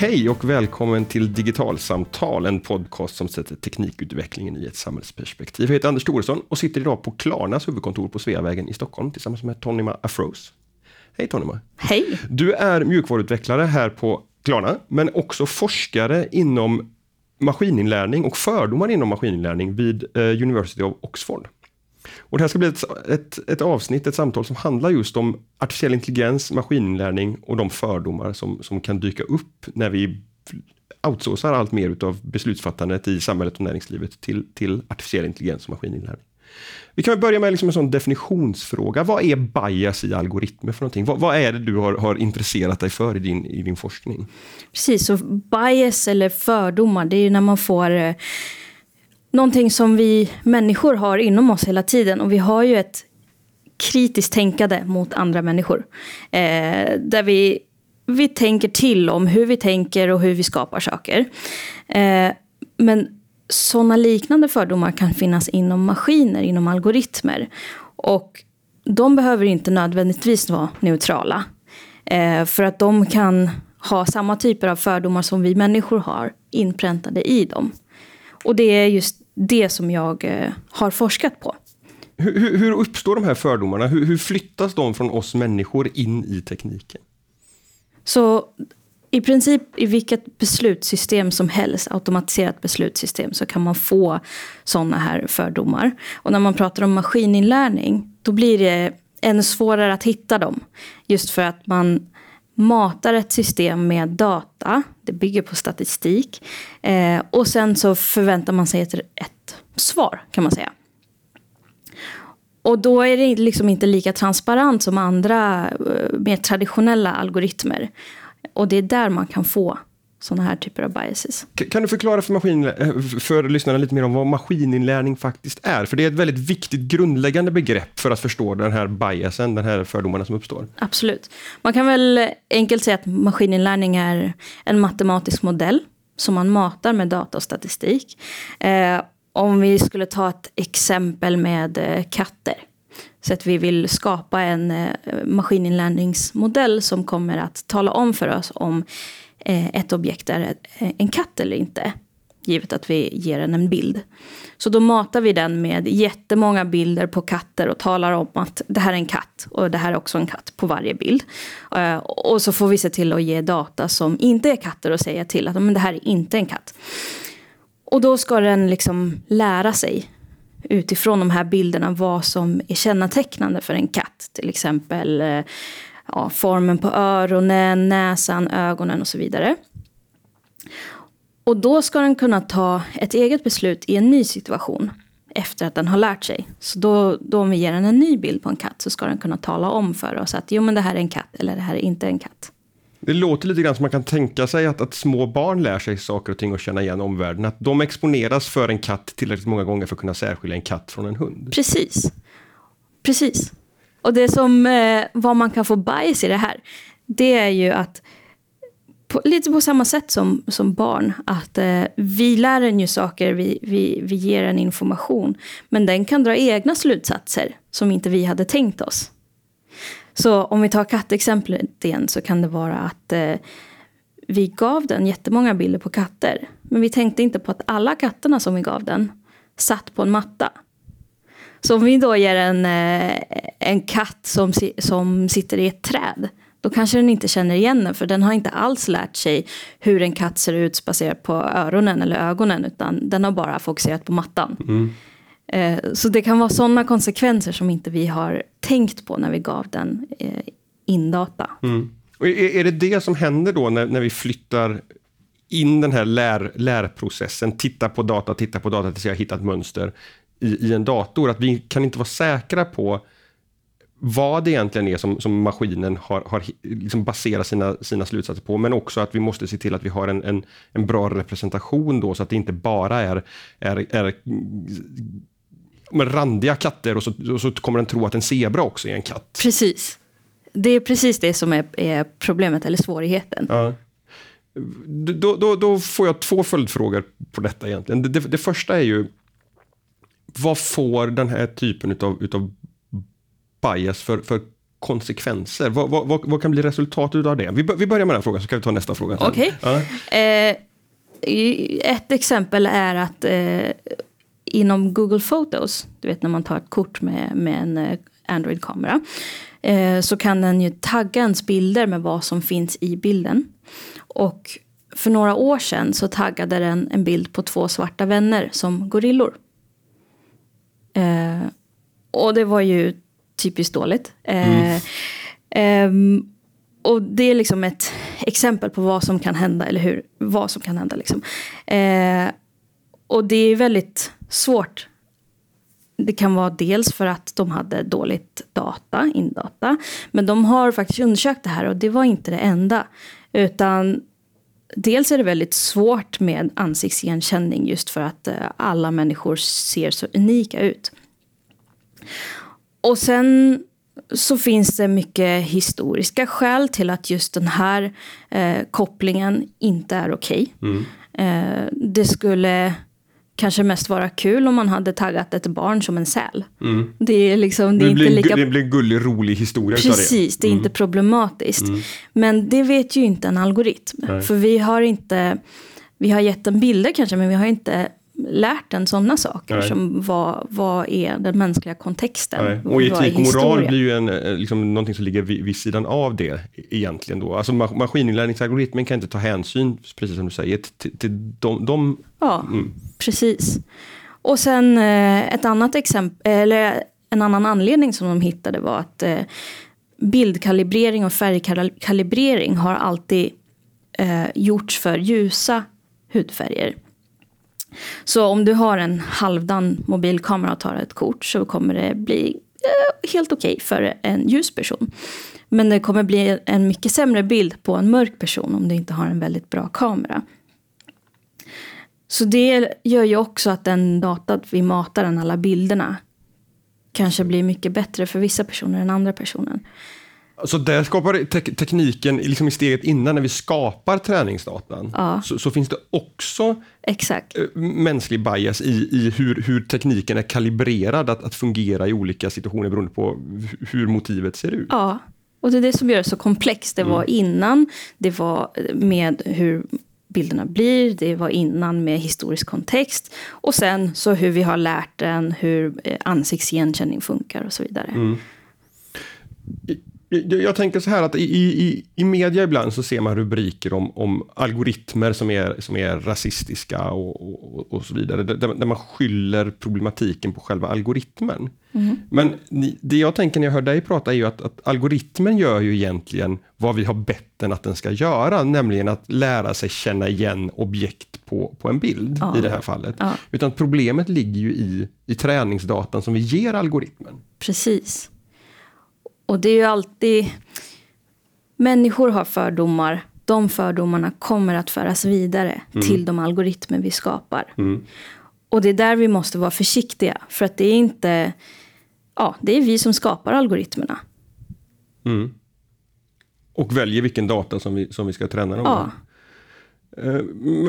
Hej och välkommen till Digitalsamtal, en podcast som sätter teknikutvecklingen i ett samhällsperspektiv. Jag heter Anders Thoresson och sitter idag på Klarnas huvudkontor på Sveavägen i Stockholm tillsammans med Tonima Afros. Hej Tonima! Hej! Du är mjukvaruutvecklare här på Klarna, men också forskare inom maskininlärning och fördomar inom maskininlärning vid eh, University of Oxford. Och det här ska bli ett, ett, ett, avsnitt, ett samtal som handlar just om artificiell intelligens, maskininlärning och de fördomar som, som kan dyka upp när vi outsourcar allt mer utav beslutsfattandet i samhället och näringslivet till, till artificiell intelligens och maskininlärning. Vi kan börja med liksom en sån definitionsfråga. Vad är bias i algoritmer för någonting? Vad, vad är det du har, har, intresserat dig för i din, i din forskning? Precis, så bias eller fördomar, det är ju när man får eh, någonting som vi människor har inom oss hela tiden. Och vi har ju ett kritiskt tänkande mot andra människor. Eh, där vi, vi tänker till om hur vi tänker och hur vi skapar saker. Eh, men sådana liknande fördomar kan finnas inom maskiner, inom algoritmer. Och de behöver inte nödvändigtvis vara neutrala. Eh, för att de kan ha samma typer av fördomar som vi människor har inpräntade i dem. Och det är just det som jag eh, har forskat på. Hur, hur uppstår de här fördomarna? Hur, hur, flyttas de från oss människor in i tekniken? Så i princip i vilket beslutssystem som helst, automatiserat beslutssystem, så kan man få sådana här fördomar. Och när man pratar om maskininlärning, då blir det ännu svårare att hitta dem. Just för att man matar ett system med data, det bygger på statistik. Eh, och sen så förväntar man sig ett, ett svar, kan man säga. Och då är det liksom inte lika transparent som andra eh, mer traditionella algoritmer. Och det är där man kan få sådana här typer av biases. Kan du förklara för, maskin, eh, för lyssnarna lite mer om vad maskininlärning faktiskt är? För det är ett väldigt viktigt grundläggande begrepp för att förstå den här biasen, den här fördomarna som uppstår. Absolut. Man kan väl enkelt säga att maskininlärning är en matematisk modell som man matar med data och statistik. Eh, om vi skulle ta ett exempel med eh, katter. Så att vi vill skapa en eh, maskininlärningsmodell som kommer att tala om för oss om Eh, ett objekt är eh, en katt eller inte. Givet att vi ger den en bild. Så då matar vi den med jättemånga bilder på katter och talar om att det här är en katt och det här är också en katt på varje bild. Eh, och så får vi se till att ge data som inte är katter och säga till att men det här är inte en katt. Och då ska den liksom lära sig utifrån de här bilderna vad som är kännetecknande för en katt. Till exempel ja, formen på öronen, näsan, ögonen och så vidare. Och då ska den kunna ta ett eget beslut i en ny situation efter att den har lärt sig. Så då, då om vi ger den en ny bild på en katt så ska den kunna tala om för oss att jo men det här är en katt eller det här är inte en katt. Det låter lite grann som man kan tänka sig att, att små barn lär sig saker och ting och känna igen omvärlden. Att de exponeras för en katt tillräckligt många gånger för att kunna särskilja en katt från en hund. Precis. Precis. Och det som, eh, vad man kan få bias i det här, det är ju att på, lite på samma sätt som, som barn, att eh, vi lär en ju saker, vi, vi, vi ger en information, men den kan dra egna slutsatser som inte vi hade tänkt oss. Så om vi tar kattexemplet igen så kan det vara att eh, vi gav den jättemånga bilder på katter, men vi tänkte inte på att alla katterna som vi gav den satt på en matta. Så om vi då ger en, eh, en katt som, som sitter i ett träd, då kanske den inte känner igen den, för den har inte alls lärt sig hur en katt ser ut baserat på öronen eller ögonen, utan den har bara fokuserat på mattan. Mm. Eh, så det kan vara sådana konsekvenser som inte vi har tänkt på när vi gav den eh, indata. Mm. Och är det det som händer då när, när vi flyttar in den här lär, lärprocessen, titta på data, titta på data tills jag hittat mönster i, i en dator. Att vi kan inte vara säkra på vad det egentligen är som, som maskinen har, har liksom baserat sina, sina slutsatser på, men också att vi måste se till att vi har en, en, en bra representation då, så att det inte bara är, är, är randiga katter och så, och så kommer den tro att en zebra också är en katt. Precis. Det är precis det som är, är problemet eller svårigheten. Ja. Då, då, då, får jag två följdfrågor på detta egentligen. Det, det, det första är ju, vad får den här typen utav, utav bias för, för konsekvenser? Vad, vad, vad, kan bli resultatet av det? Vi, vi börjar med den frågan så kan vi ta nästa fråga. Okej. Ja. Eh, ett exempel är att eh, inom Google Photos, du vet när man tar ett kort med, med en eh, Android-kamera, eh, så kan den ju tagga ens bilder med vad som finns i bilden. Och för några år sedan så taggade den en bild på två svarta vänner som gorillor. Eh, och det var ju typiskt dåligt. Eh, ehm, och det är liksom ett exempel på vad som kan hända, eller hur, vad som kan hända. Liksom. Eh, och det är väldigt svårt. Det kan vara dels för att de hade dåligt data, indata. Men de har faktiskt undersökt det här och det var inte det enda. Utan dels är det väldigt svårt med ansiktsigenkänning just för att eh, alla människor ser så unika ut. Och sen så finns det mycket historiska skäl till att just den här eh, kopplingen inte är okej. Eh, det skulle kanske mest vara kul om man hade taggat ett barn som en säl. Det är liksom, det är Det, inte blir, lika... det blir en gullig, rolig historia det. Precis, det är inte problematiskt. Men det vet ju inte en algoritm. Nej. För vi har inte, vi har gett den bilder kanske, men vi har inte lärt den sådana saker Nej. som vad, vad är den mänskliga kontexten? Nej. Och etik och moral blir ju en, eh, liksom, någonting som ligger vid, vid sidan av det egentligen. Då. Alltså ma- maskininlärningsalgoritmen kan inte ta hänsyn, precis som du säger, till, till de, de Ja, precis. Och sen eh, ett annat exempel, eller en annan anledning som de hittade var att eh, bildkalibrering och färgkalibrering har alltid eh, gjorts för ljusa hudfärger. Så om du har en halvdan mobilkamera och tar ett kort så kommer det bli eh, helt okej för en ljus person. Men det kommer bli en mycket sämre bild på en mörk person om du inte har en väldigt bra kamera. Så det gör ju också att den data vi matar den alla bilderna kanske blir mycket bättre för vissa personer än andra personer. Så där skapar te- tekniken, liksom i steget innan när vi skapar träningsdatan, Ja. så, så finns det också Exakt. eh, mänsklig bias i, i hur, hur tekniken är kalibrerad att, att fungera i olika situationer beroende på hu- hur motivet ser ut. Ja, och det är det som gör det så komplext. Det var innan, det var med hur bilderna blir, det var innan med historisk kontext och sen så hur vi har lärt den, hur eh, ansiktsigenkänning funkar och så vidare. Mm. Jag, jag tänker så här att i, i, i media ibland så ser man rubriker om, om algoritmer som är, som är rasistiska och, och, och så vidare. Där, där man skyller problematiken på själva algoritmen. Men ni, det jag tänker när jag hör dig prata är ju att, att algoritmen gör ju egentligen vad vi har bett den att den ska göra, nämligen att lära sig känna igen objekt på, på en bild Ja. i det här fallet. Ja. Utan problemet ligger ju i, i träningsdatan som vi ger algoritmen. Precis. Och det är ju alltid... Människor har fördomar. De fördomarna kommer att föras vidare till de algoritmer vi skapar. Och det är där vi måste vara försiktiga. För att det är inte... Ja, det är vi som skapar algoritmerna. Och väljer vilken data som vi, som vi ska träna dem Ja. Eh,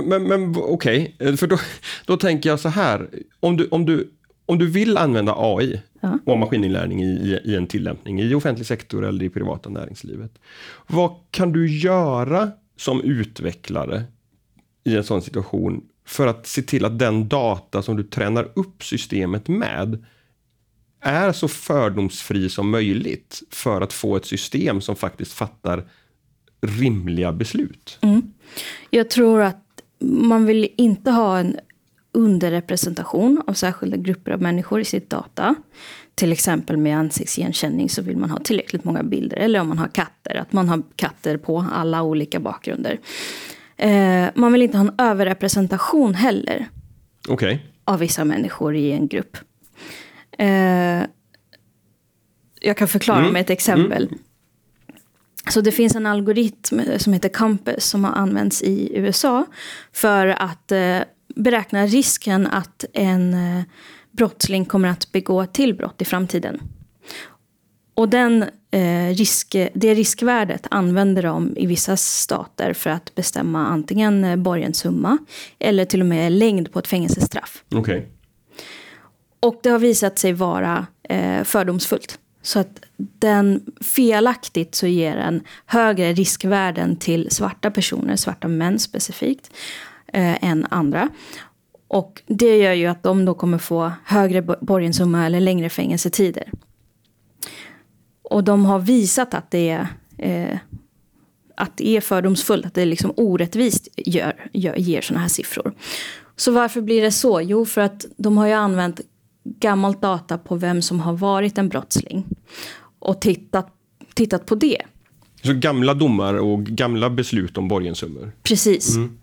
Men, men okej, Eh, för då, då tänker jag så här. Om du, om du, om du vill använda AI Ja. och maskininlärning i, i, i en tillämpning i offentlig sektor eller i privata näringslivet. Vad kan du göra som utvecklare i en sån situation för att se till att den data som du tränar upp systemet med är så fördomsfri som möjligt för att få ett system som faktiskt fattar rimliga beslut. jag tror att man vill inte ha en underrepresentation av särskilda grupper av människor i sitt data. Till exempel med ansiktsigenkänning så vill man ha tillräckligt många bilder. Eller om man har katter, att man har katter på alla olika bakgrunder. Eh, man vill inte ha en överrepresentation heller Okej. av vissa människor i en grupp. Eh, jag kan förklara Mm. med ett exempel. Så det finns en algoritm som heter Compass som har använts i USA för att eh, beräkna risken att en eh, brottsling kommer att begå till brott i framtiden. Och den, eh, risk, det riskvärdet använder de i vissa stater för att bestämma antingen eh, borgenssumma eller till och med längd på ett fängelsestraff. Okej. Och det har visat sig vara eh, fördomsfullt. Så att den felaktigt så ger en högre riskvärden till svarta personer, svarta män specifikt, eh, än andra. Och det gör ju att de då kommer få högre borgensumma eller längre fängelsetider. Och de har visat att det är, eh, att det är fördomsfullt, att det liksom orättvist gör, gör, ger sådana här siffror. Så varför blir det så? Jo, för att de har ju använt gammalt data på vem som har varit en brottsling och tittat, tittat på det. Så gamla domar och gamla beslut om borgensummor? Precis. Mm.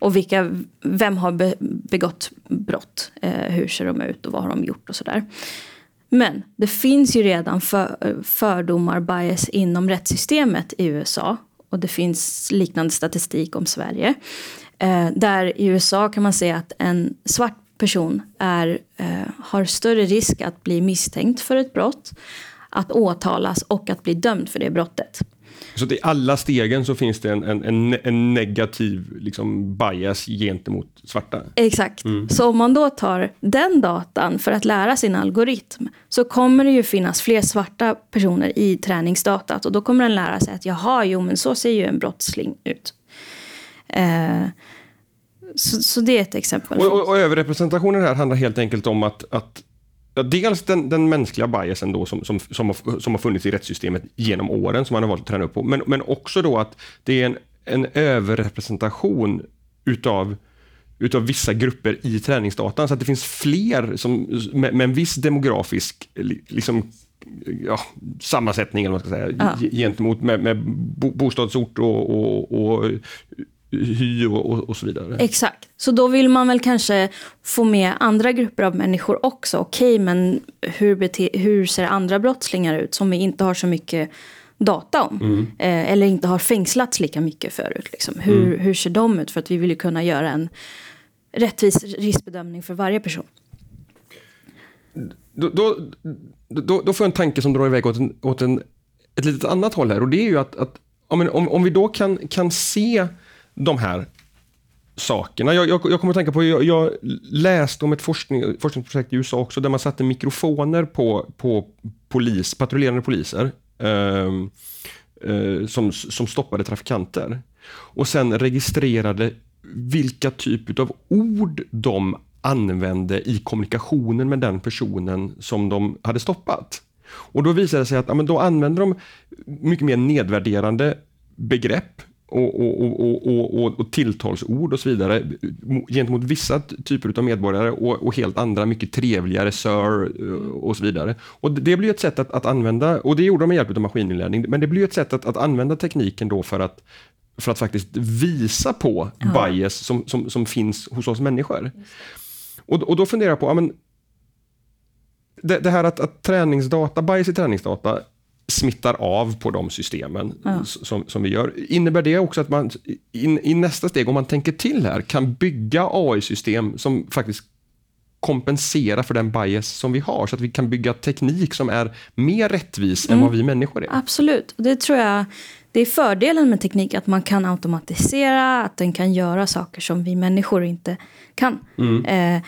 Och vilka, vem har be, begått brott? Eh, hur ser de ut och vad har de gjort och sådär. Men det finns ju redan för, fördomar, bias inom rättssystemet i USA. Och det finns liknande statistik om Sverige. Eh, där i USA kan man se att en svart person är, eh, har större risk att bli misstänkt för ett brott, att åtalas och att bli dömd för det brottet. Så i alla stegen så finns det en, en, en negativ liksom, bias gentemot svarta? Exakt. Mm. Så om man då tar den datan för att lära sin algoritm så kommer det ju finnas fler svarta personer i träningsdatat och då kommer den lära sig att jaha, jo men så ser ju en brottsling ut. Eh, så, så, det är ett exempel. Och, och, och överrepresentationen här handlar helt enkelt om att, att Ja, dels den, den mänskliga biasen då som, som, som, har, som har funnits i rättssystemet genom åren, som man har valt att träna upp på. Men, men också då att det är en, en överrepresentation utav, utav vissa grupper i träningsdatan. Så att det finns fler som, med, med en viss demografisk liksom, ja, sammansättning eller vad man ska säga, ja. gentemot med, med bostadsort och, och, och hy och, och, och, så vidare. Exakt. Så då vill man väl kanske få med andra grupper av människor också. Okej, okay, men hur, bete- hur ser andra brottslingar ut som vi inte har så mycket data om? Mm. Eh, eller inte har fängslats lika mycket förut. Liksom. Hur, mm. hur ser de ut? För att vi vill ju kunna göra en rättvis riskbedömning för varje person. Då, då, då, då får jag en tanke som drar iväg åt, en, åt en, ett litet annat håll här. Och det är ju att, att om, om, om vi då kan, kan se de här sakerna. Jag, jag, jag kommer att tänka på, jag, jag, läste om ett forskning, forskningsprojekt i USA också, där man satte mikrofoner på, på polis, patrullerande poliser eh, eh, som, som stoppade trafikanter. Och sen registrerade vilka typer av ord de använde i kommunikationen med den personen som de hade stoppat. Och då visade det sig att ja, men då använder de mycket mer nedvärderande begrepp och, och, och, och, och, tilltalsord och så vidare gentemot vissa typer av medborgare och, helt andra mycket trevligare sir eh, och så vidare. Och det blir ett sätt att, att använda, och det gjorde de med hjälp av maskininlärning, men det blir ett sätt att, att använda tekniken då för att för att faktiskt visa på ja. bias som, som, som finns hos oss människor. Och, och då funderar jag på, ja, men, det, det här att, att träningsdata, bias i träningsdata smittar av på de systemen ja. som, som vi gör. Innebär det också att man in, i nästa steg, om man tänker till här, kan bygga AI-system som faktiskt kompenserar för den bias som vi har, så att vi kan bygga teknik som är mer rättvis mm. än vad vi människor är? Absolut, det tror jag det är fördelen med teknik, att man kan automatisera, att den kan göra saker som vi människor inte kan. Mm. Eh,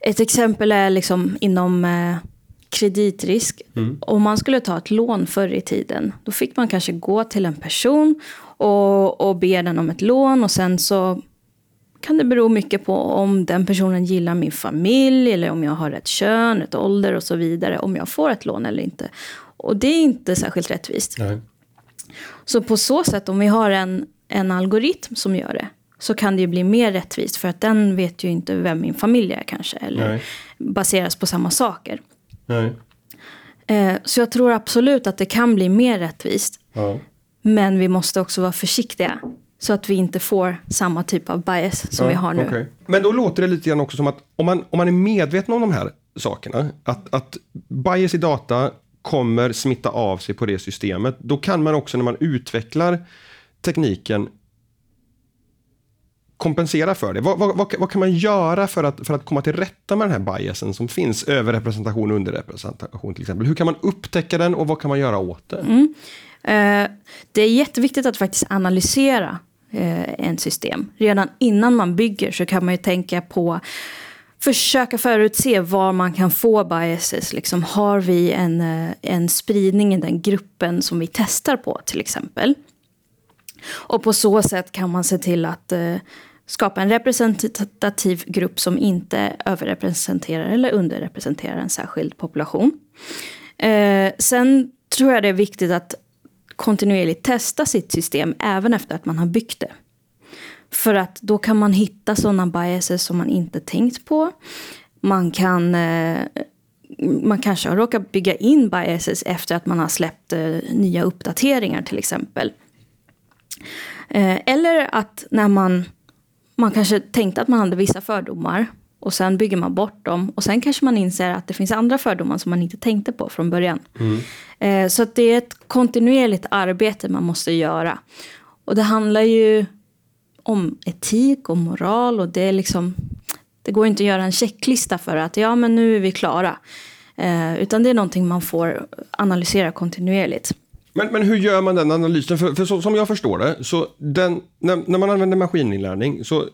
ett exempel är liksom inom eh, kreditrisk. Mm. Om man skulle ta ett lån förr i tiden, då fick man kanske gå till en person och, och be den om ett lån och sen så kan det bero mycket på om den personen gillar min familj eller om jag har rätt kön, rätt ålder och så vidare. Om jag får ett lån eller inte. Och det är inte särskilt rättvist. Nej. Så på så sätt, om vi har en, en algoritm som gör det, så kan det ju bli mer rättvist. För att den vet ju inte vem min familj är kanske. Eller Nej. baseras på samma saker. Nej. Eh, så jag tror absolut att det kan bli mer rättvist. Ja. Men vi måste också vara försiktiga. Så att vi inte får samma typ av bias som ja, vi har nu. Okay. Men då låter det lite grann också som att om man, om man är medveten om de här sakerna, att, att bias i data kommer smitta av sig på det systemet, då kan man också när man utvecklar tekniken kompensera för det? Vad, vad, vad, kan man göra för att, för att komma till rätta med den här biasen som finns? Överrepresentation och underrepresentation till exempel. Hur kan man upptäcka den och vad kan man göra åt det? Mm. Eh, det är jätteviktigt att faktiskt analysera eh, en system. Redan innan man bygger så kan man ju tänka på försöka förutse var man kan få biases. Liksom, har vi en, eh, en spridning i den gruppen som vi testar på till exempel? Och på så sätt kan man se till att eh, skapa en representativ grupp som inte överrepresenterar eller underrepresenterar en särskild population. Eh, sen tror jag det är viktigt att kontinuerligt testa sitt system även efter att man har byggt det. För att då kan man hitta sådana biases som man inte tänkt på. Man kan eh, man kanske har råkat bygga in biases efter att man har släppt eh, nya uppdateringar till exempel. Eh, eller att när man, man kanske tänkte att man hade vissa fördomar och sen bygger man bort dem och sen kanske man inser att det finns andra fördomar som man inte tänkte på från början. Mm. Eh, så det är ett kontinuerligt arbete man måste göra. Och det handlar ju om etik och moral och det är liksom det går inte att göra en checklista för att ja men nu är vi klara. Eh, utan det är någonting man får analysera kontinuerligt. Men, men hur gör man den analysen? För, för så, som jag förstår det, så den, när, när man använder maskininlärning så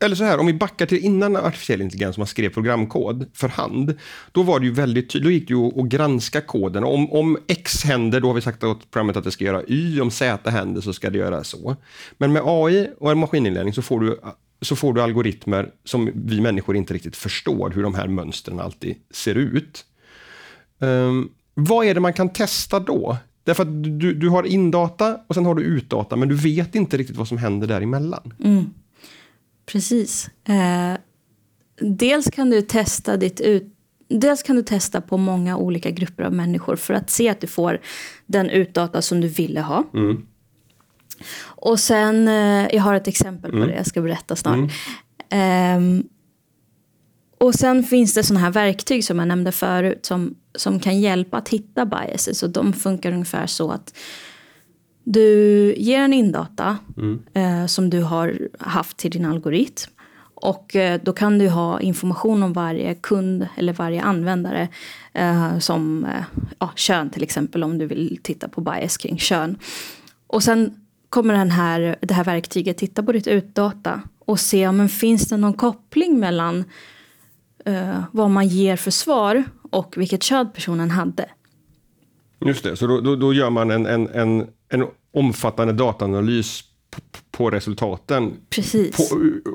eller så här, om vi backar till innan artificiell intelligens man skrev programkod för hand. Då var det ju väldigt tydligt, då gick det ju att granska koden. Om, om X händer, då har vi sagt åt programmet att det ska göra Y. Om Z händer så ska det göra så. Men med AI och maskininlärning så får du så får du algoritmer som vi människor inte riktigt förstår hur de här mönstren alltid ser ut. Um, vad är det man kan testa då? Därför att du, du har indata och sen har du utdata men du vet inte riktigt vad som händer däremellan. Mm. Precis. Eh, dels kan du testa ditt ut Dels kan du testa på många olika grupper av människor för att se att du får den utdata som du ville ha. Mm. Och sen, eh, jag har ett exempel på mm. det jag ska berätta snart. Mm. Eh, och sen finns det sådana här verktyg som jag nämnde förut som, som kan hjälpa att hitta biases. Och de funkar ungefär så att du ger en indata mm. eh, som du har haft till din algoritm. Och eh, då kan du ha information om varje kund eller varje användare. Eh, som eh, ja, kön till exempel om du vill titta på bias kring kön. Och sen kommer den här, det här verktyget titta på ditt utdata och se om det finns det någon koppling mellan eh, vad man ger för svar och vilket kön personen hade. Just det, så då, då, då gör man en, en, en, en omfattande dataanalys på resultaten. Precis. På,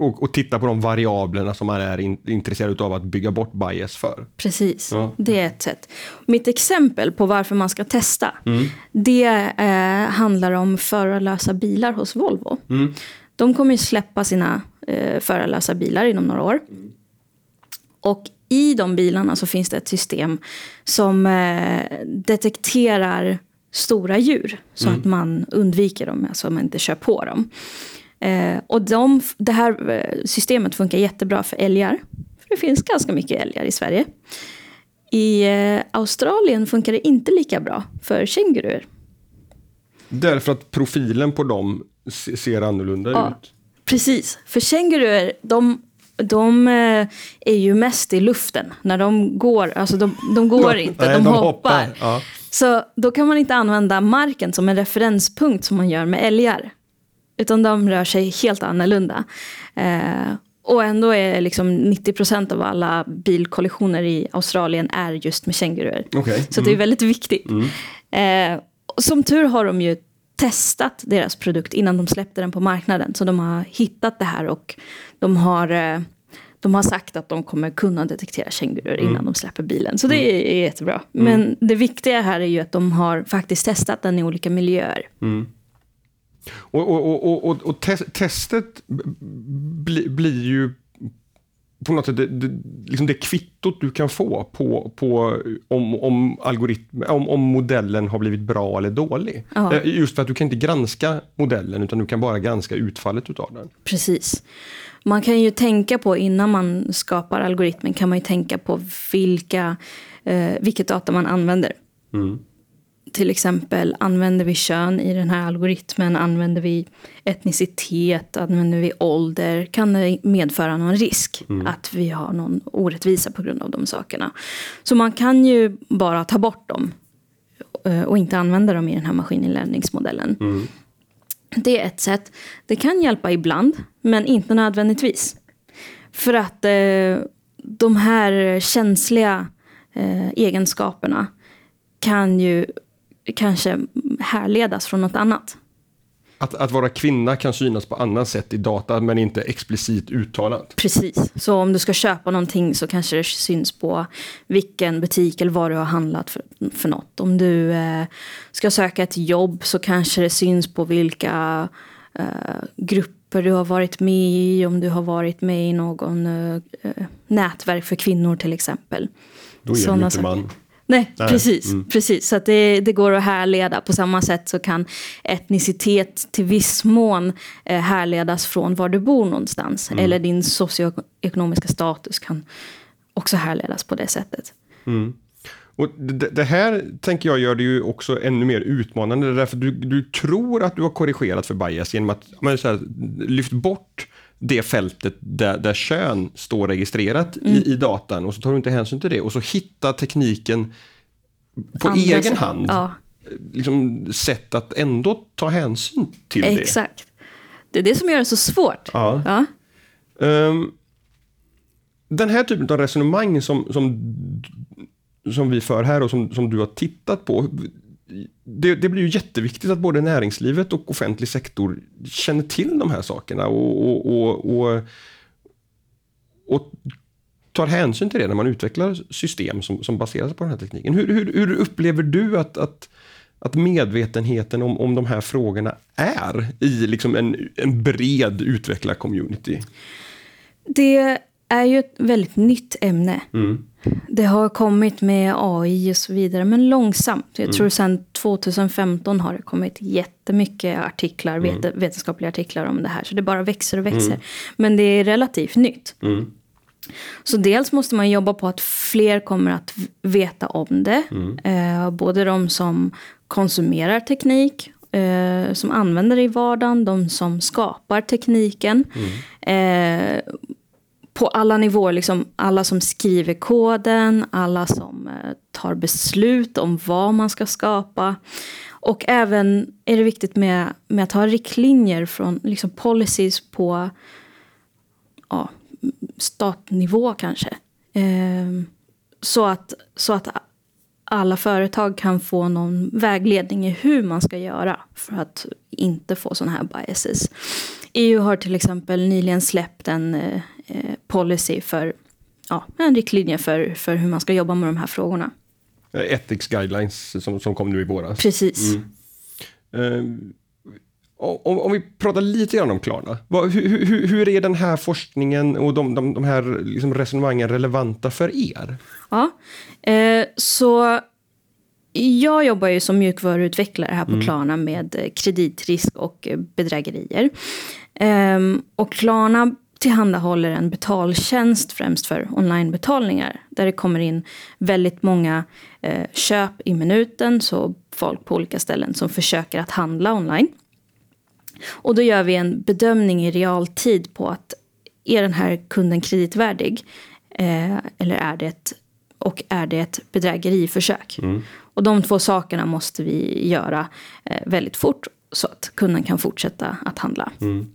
och, och, titta på de variablerna som man är in, intresserad av att bygga bort bias för. Precis, ja. det är ett sätt. Mitt exempel på varför man ska testa, mm. det eh, handlar om förarlösa bilar hos Volvo. Mm. De kommer ju släppa sina eh, förarlösa bilar inom några år. Och i de bilarna så finns det ett system som eh, detekterar stora djur. Så mm. att man undviker dem, alltså man inte kör på dem. Eh, och de, det här eh, systemet funkar jättebra för älgar. För det finns ganska mycket älgar i Sverige. I eh, Australien funkar det inte lika bra för kängurur. Därför att profilen på dem ser annorlunda ja, ut? Precis, för kängurur de de eh, är ju mest i luften när de går. Alltså de, de går inte, de, de, hoppar. Ja. Så då kan man inte använda marken som en referenspunkt som man gör med älgar. Utan de rör sig helt annorlunda. Eh, och ändå är liksom 90% av alla bilkollisioner i Australien är just med kängurur. Okay. Så mm. det är mm. väldigt viktigt. Mm. Eh, som tur har de ju testat deras produkt innan de släppte den på marknaden. Så de har hittat det här och de har, eh, de har sagt att de kommer kunna detektera kängurur mm. innan de släpper bilen. Så det mm. är, jättebra. Mm. Men det viktiga här är ju att de har faktiskt testat den i olika miljöer. Mm. Och, och, och, och, och te testet bli, blir ju på något sätt det, det, liksom det kvittot du kan få på, på om, om, algoritm, om, om modellen har blivit bra eller dålig. Ja. Eh, just för att du kan inte granska modellen utan du kan bara granska utfallet utav den. Precis. Man kan ju tänka på innan man skapar algoritmen kan man ju tänka på vilka, eh, vilket data man använder. Mm till exempel använder vi kön i den här algoritmen? Använder vi etnicitet? Använder vi ålder? Kan det medföra någon risk mm. att vi har någon orättvisa på grund av de sakerna? Så man kan ju bara ta bort dem eh, och inte använda dem i den här maskininlärningsmodellen. Mm. Det är ett sätt. Det kan hjälpa ibland, men inte nödvändigtvis. För att eh, de här känsliga eh, egenskaperna kan ju kanske härledas från något annat. Att, att vara kvinna kan synas på annat sätt i data men inte explicit uttalat. Precis, så om du ska köpa någonting så kanske det syns på vilken butik eller vad du har handlat för, för något. Om du eh, ska söka ett jobb så kanske det syns på vilka eh, grupper du har varit med i. Om du har varit med i någon eh, eh nätverk för kvinnor till exempel. Då är Såna du inte man. Nej, Nej. precis. Mm. precis. Så det, det går att härleda. På samma sätt så kan etnicitet till viss mån eh, härledas från var du bor någonstans. Mm. Eller din socioekonomiska status kan också härledas på det sättet. Mm. Och det, det, här tänker jag gör det ju också ännu mer utmanande. Därför du, du tror att du har korrigerat för bias genom att man så här, lyft bort det fältet där, där kön står registrerat mm. i, i datan och så tar du inte hänsyn till det och så hittar tekniken på Andra egen hand ja. liksom, sätt att ändå ta hänsyn till Exakt. det. Exakt. Det är det som gör det så svårt. Ja. ja. Um, den här typen av resonemang som, som, som vi för här och som, som du har tittat på det, det, blir ju jätteviktigt att både näringslivet och offentlig sektor känner till de här sakerna och, och, och, och, tar hänsyn till det när man utvecklar system som, som baseras på den här tekniken. Hur, hur, hur upplever du att, att, att medvetenheten om, om de här frågorna är i liksom en, en bred utvecklar-community? Det är ju ett väldigt nytt ämne. Mm. Det har kommit med AI och så vidare, men långsamt. Jag mm. tror sedan 2015 har det kommit jättemycket artiklar, mm. vetenskapliga artiklar om det här. Så det bara växer och växer. Mm. Men det är relativt nytt. Mm. Så dels måste man jobba på att fler kommer att veta om det. Mm. Eh, både de som konsumerar teknik, eh, som använder det i vardagen, de som skapar tekniken. Mm. Eh, på alla nivåer, liksom alla som skriver koden, alla som eh, tar beslut om vad man ska skapa. Och även är det viktigt med, med att ha riktlinjer från liksom policies på ja, statnivå kanske. Eh, så, att, så att alla företag kan få någon vägledning i hur man ska göra för att inte få sådana här biases. EU har till exempel nyligen släppt en eh, policy för ja, en riktlinje för, för hur man ska jobba med de här frågorna. Ethics guidelines som, som kom nu i våras. Precis. Mm. Um, om, om, vi pratar lite grann om Klarna. Vad, hur, hur, hur, är den här forskningen och de, de, de här liksom resonemangen relevanta för er? Ja, eh, så jag jobbar ju som mjukvaruutvecklare här på mm. Klarna med kreditrisk och bedrägerier. Um, och Klarna tillhandahåller en betaltjänst främst för onlinebetalningar. Där det kommer in väldigt många eh, köp i minuten. Så folk på olika ställen som försöker att handla online. Och då gör vi en bedömning i realtid på att är den här kunden kreditvärdig? Eh, eller är det ett, och är det ett bedrägeriförsök? Mm. Och de två sakerna måste vi göra eh, väldigt fort så att kunden kan fortsätta att handla. Mm.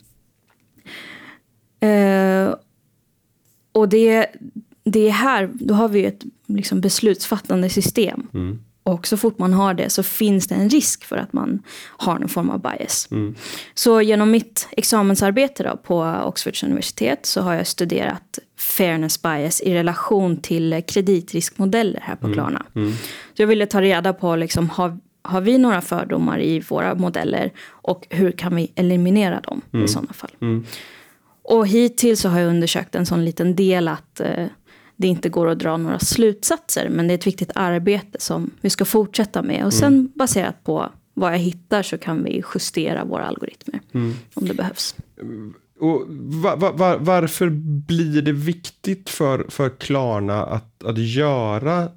Eh, och det, det är här, då har vi ett liksom, beslutsfattande system. Mm. Och så fort man har det så finns det en risk för att man har någon form av bias. Mm. Så genom mitt examensarbete då på Oxfords universitet så har jag studerat fairness bias i relation till kreditriskmodeller här på mm. Klarna. Mm. Så jag ville ta reda på, liksom, har, har vi några fördomar i våra modeller och hur kan vi eliminera dem i mm. sådana fall. Och hittills så har jag undersökt en sån liten del att eh, det inte går att dra några slutsatser. Men det är ett viktigt arbete som vi ska fortsätta med. Och sen mm. baserat på vad jag hittar så kan vi justera våra algoritmer mm. om det behövs. Och var, var, varför blir det viktigt för, för Klarna att, att göra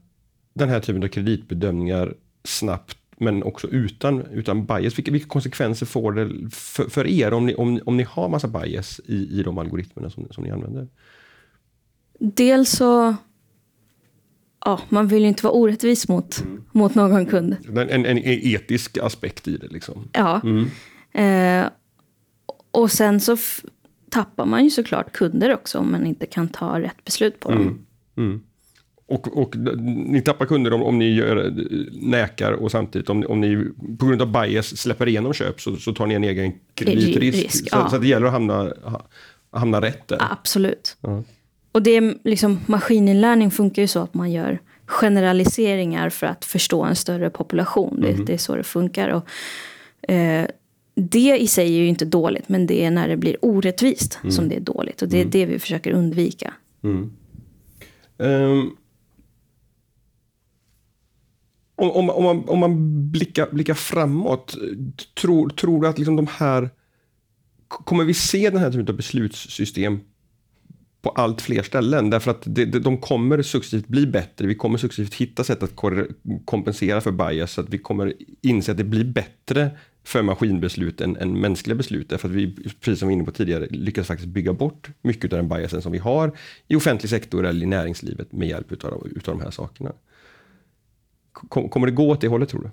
den här typen av kreditbedömningar snabbt men också utan, utan bias. Vilka, vilka konsekvenser får det för, för, er om ni, om, om ni har massa bias i, i de algoritmerna som, som ni använder? Dels så... Ja, man vill ju inte vara orättvis mot, mm. mot någon kund. En, en, en, etisk aspekt i det liksom. Ja. Mm. Eh, och sen så tappar man ju såklart kunder också om man inte kan ta rätt beslut på dem. Mm. Mm. Och, och ni tappar kunder om, om ni gör, näkar och samtidigt om, om ni på grund av bias släpper igenom köp så, så tar ni en egen kreditrisk. Risk, så, ja. så det gäller att hamna, hamna rätt där. Absolut. Ja. Och det är liksom, maskininlärning funkar ju så att man gör generaliseringar för att förstå en större population. Det, Mhm. det är så det funkar. Och, eh, det i sig är ju inte dåligt, men det är när det blir orättvist Mm. som det är dåligt. Och det är det vi försöker undvika. Mm om, om, om, man, om man blickar, blickar framåt, tror, tror du att liksom de här... Kommer vi se den här typen av beslutssystem på allt fler ställen? Därför att det, det, de kommer successivt bli bättre. Vi kommer successivt hitta sätt att kompensera för bias. Så att vi kommer inse att det blir bättre för maskinbeslut än, än mänskliga beslut. Därför att vi, precis som vi var inne på tidigare, lyckas faktiskt bygga bort mycket av den biasen som vi har i offentlig sektor eller i näringslivet med hjälp utav, utav de här sakerna. Kom, kommer det gå åt det hållet tror du?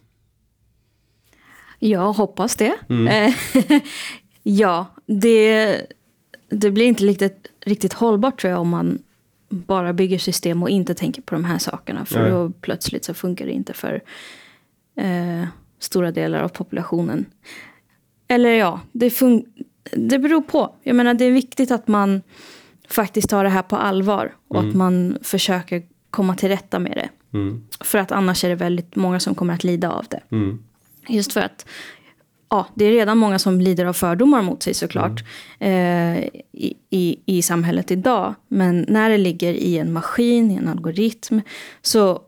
Jag hoppas det. Mm. Eh, ja, det, det blir inte riktigt, riktigt hållbart tror jag om man bara bygger system och inte tänker på de här sakerna. För Nej. då plötsligt så funkar det inte för eh, stora delar av populationen. Eller ja, det, fun- det beror på. Jag menar det är viktigt att man faktiskt tar det här på allvar. Och att man försöker komma till rätta med det. Mm. För att annars är det väldigt många som kommer att lida av det. Mm. Just för att ja, det är redan många som lider av fördomar mot sig såklart. Eh, i, i, I samhället idag. Men när det ligger i en maskin, i en algoritm. Så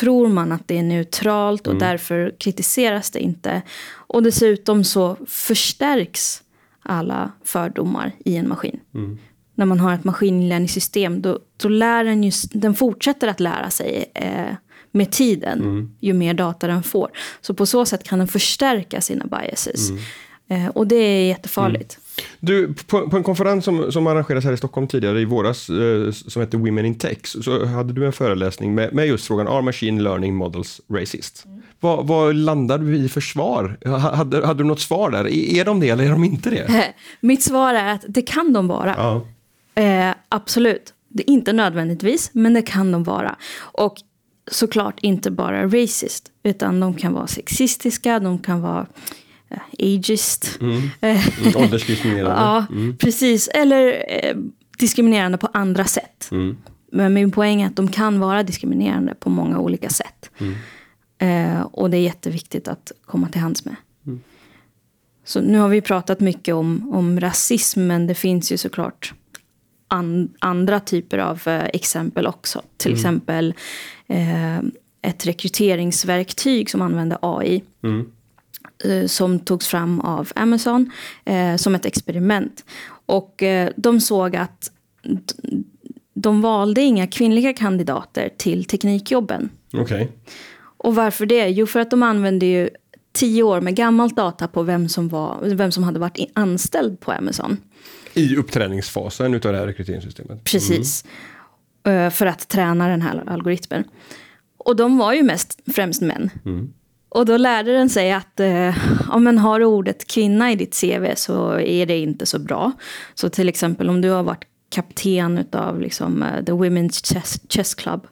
tror man att det är neutralt och därför kritiseras det inte. Och dessutom så förstärks alla fördomar i en maskin. När man har ett maskininlärningssystem då, då lär den, ju, den fortsätter att lära sig eh, med tiden. Ju mer data den får. Så på så sätt kan den förstärka sina biases. Eh, och det är jättefarligt. Du, på, på en konferens som, som arrangerades här i Stockholm tidigare i våras, eh, som hette Women in Tech, så- hade du en föreläsning med, med just frågan Are Machine Learning Models Racist? Vad, vad landade du i för svar? Ha- Hade, hade du något svar där? Är, är de det eller är de inte det? Mitt svar är att det kan de vara. Ja. Eh, absolut. Det är inte nödvändigtvis, men det kan de vara. Och såklart inte bara racist, utan de kan vara sexistiska, de kan vara eh, ageist. Eh, Mm, Åldersdiskriminerande. ja, precis. Eller eh, diskriminerande på andra sätt. Mm. Men min poäng är att de kan vara diskriminerande på många olika sätt. Eh, och det är jätteviktigt att komma till hands med. Så nu har vi pratat mycket om, om rasism, men det finns ju såklart an, andra typer av eh, exempel också. Till exempel eh, ett rekryteringsverktyg som använder AI. Eh, som togs fram av Amazon eh, som ett experiment. Och eh, de såg att de valde inga kvinnliga kandidater till teknikjobben. Okej. Och varför det? Jo, för att de använde ju tio år med gammalt data på vem som, var, vem som hade varit anställd på Amazon. I uppträningsfasen utav det här rekryteringssystemet. Precis. Eh, För att träna den här algoritmen. Och de var ju mest främst män. Och då lärde den sig att eh, ja, men har ordet kvinna i ditt CV så är det inte så bra. Så till exempel om du har varit kapten av liksom, eh, The Women's Chess, Chess Club.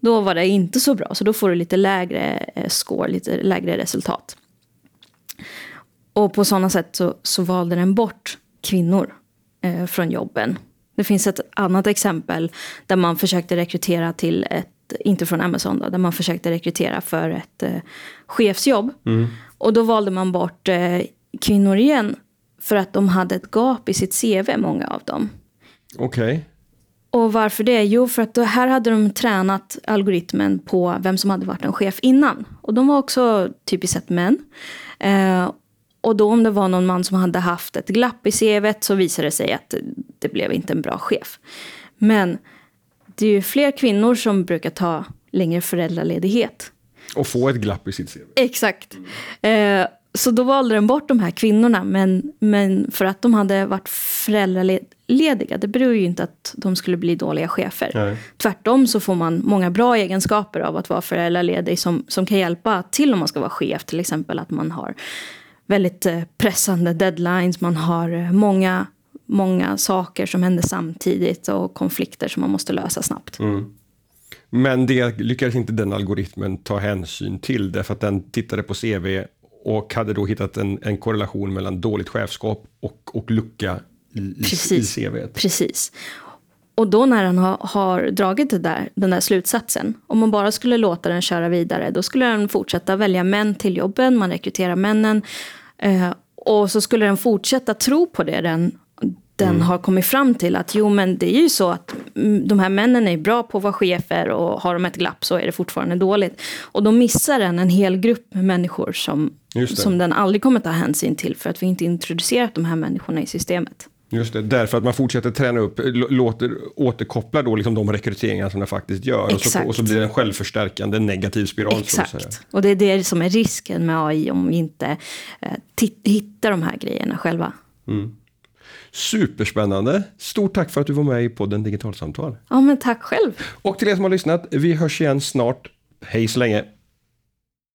Då var det inte så bra, så då får du lite lägre eh, score, lite lägre resultat. Och på sådana sätt så, så valde den bort kvinnor från jobben. Det finns ett annat exempel där man försökte rekrytera till ett, inte från Amazon då, där man försökte rekrytera för ett eh, chefsjobb. Och då valde man bort eh, kvinnor igen för att de hade ett gap i sitt CV, många av dem. Okej. Och varför det? Jo, för att här hade de tränat algoritmen på vem som hade varit en chef innan. Och de var också typiskt sett män. Eh, och då om det var någon man som hade haft ett glapp i CVt så visade det sig att det blev inte en bra chef. Men det är ju fler kvinnor som brukar ta längre föräldraledighet. Och få ett glapp i sitt CV. Exakt. Eh, så då valde den bort de här kvinnorna. Men, men för att de hade varit föräldralediga, det beror ju inte att de skulle bli dåliga chefer. Nej. Tvärtom så får man många bra egenskaper av att vara föräldraledig som, som kan hjälpa till om man ska vara chef. Till exempel att man har väldigt eh, pressande deadlines, man har eh, många många saker som händer samtidigt och konflikter som man måste lösa snabbt. Mm. Men det lyckades inte den algoritmen ta hänsyn till därför att den tittade på CV och hade då hittat en, en korrelation mellan dåligt chefskap och, och lucka i, i, Precis. i CV. Precis. Och då när han har, har dragit det där, den där slutsatsen, om man bara skulle låta den köra vidare, då skulle den fortsätta välja män till jobben, man rekryterar männen. Eh, och så skulle den fortsätta tro på det den, den har kommit fram till. Att jo, men det är ju så att mm, de här männen är bra på att vara chefer och har de ett glapp så är det fortfarande dåligt. Och då missar den en hel grupp med människor som, som den aldrig kommer ta hänsyn till för att vi inte introducerat de här människorna i systemet. Just det, därför att man fortsätter träna upp, låter återkoppla då liksom de rekryteringar som den faktiskt gör. Och så, och så blir det en självförstärkande negativ spiral. Exakt. Och det är det som är risken med AI om vi inte eh, hittar de här grejerna själva. Superspännande. Stort tack för att du var med i podden Digitalsamtal. Ja, men tack själv. Och till er som har lyssnat, vi hörs igen snart. Hej så länge.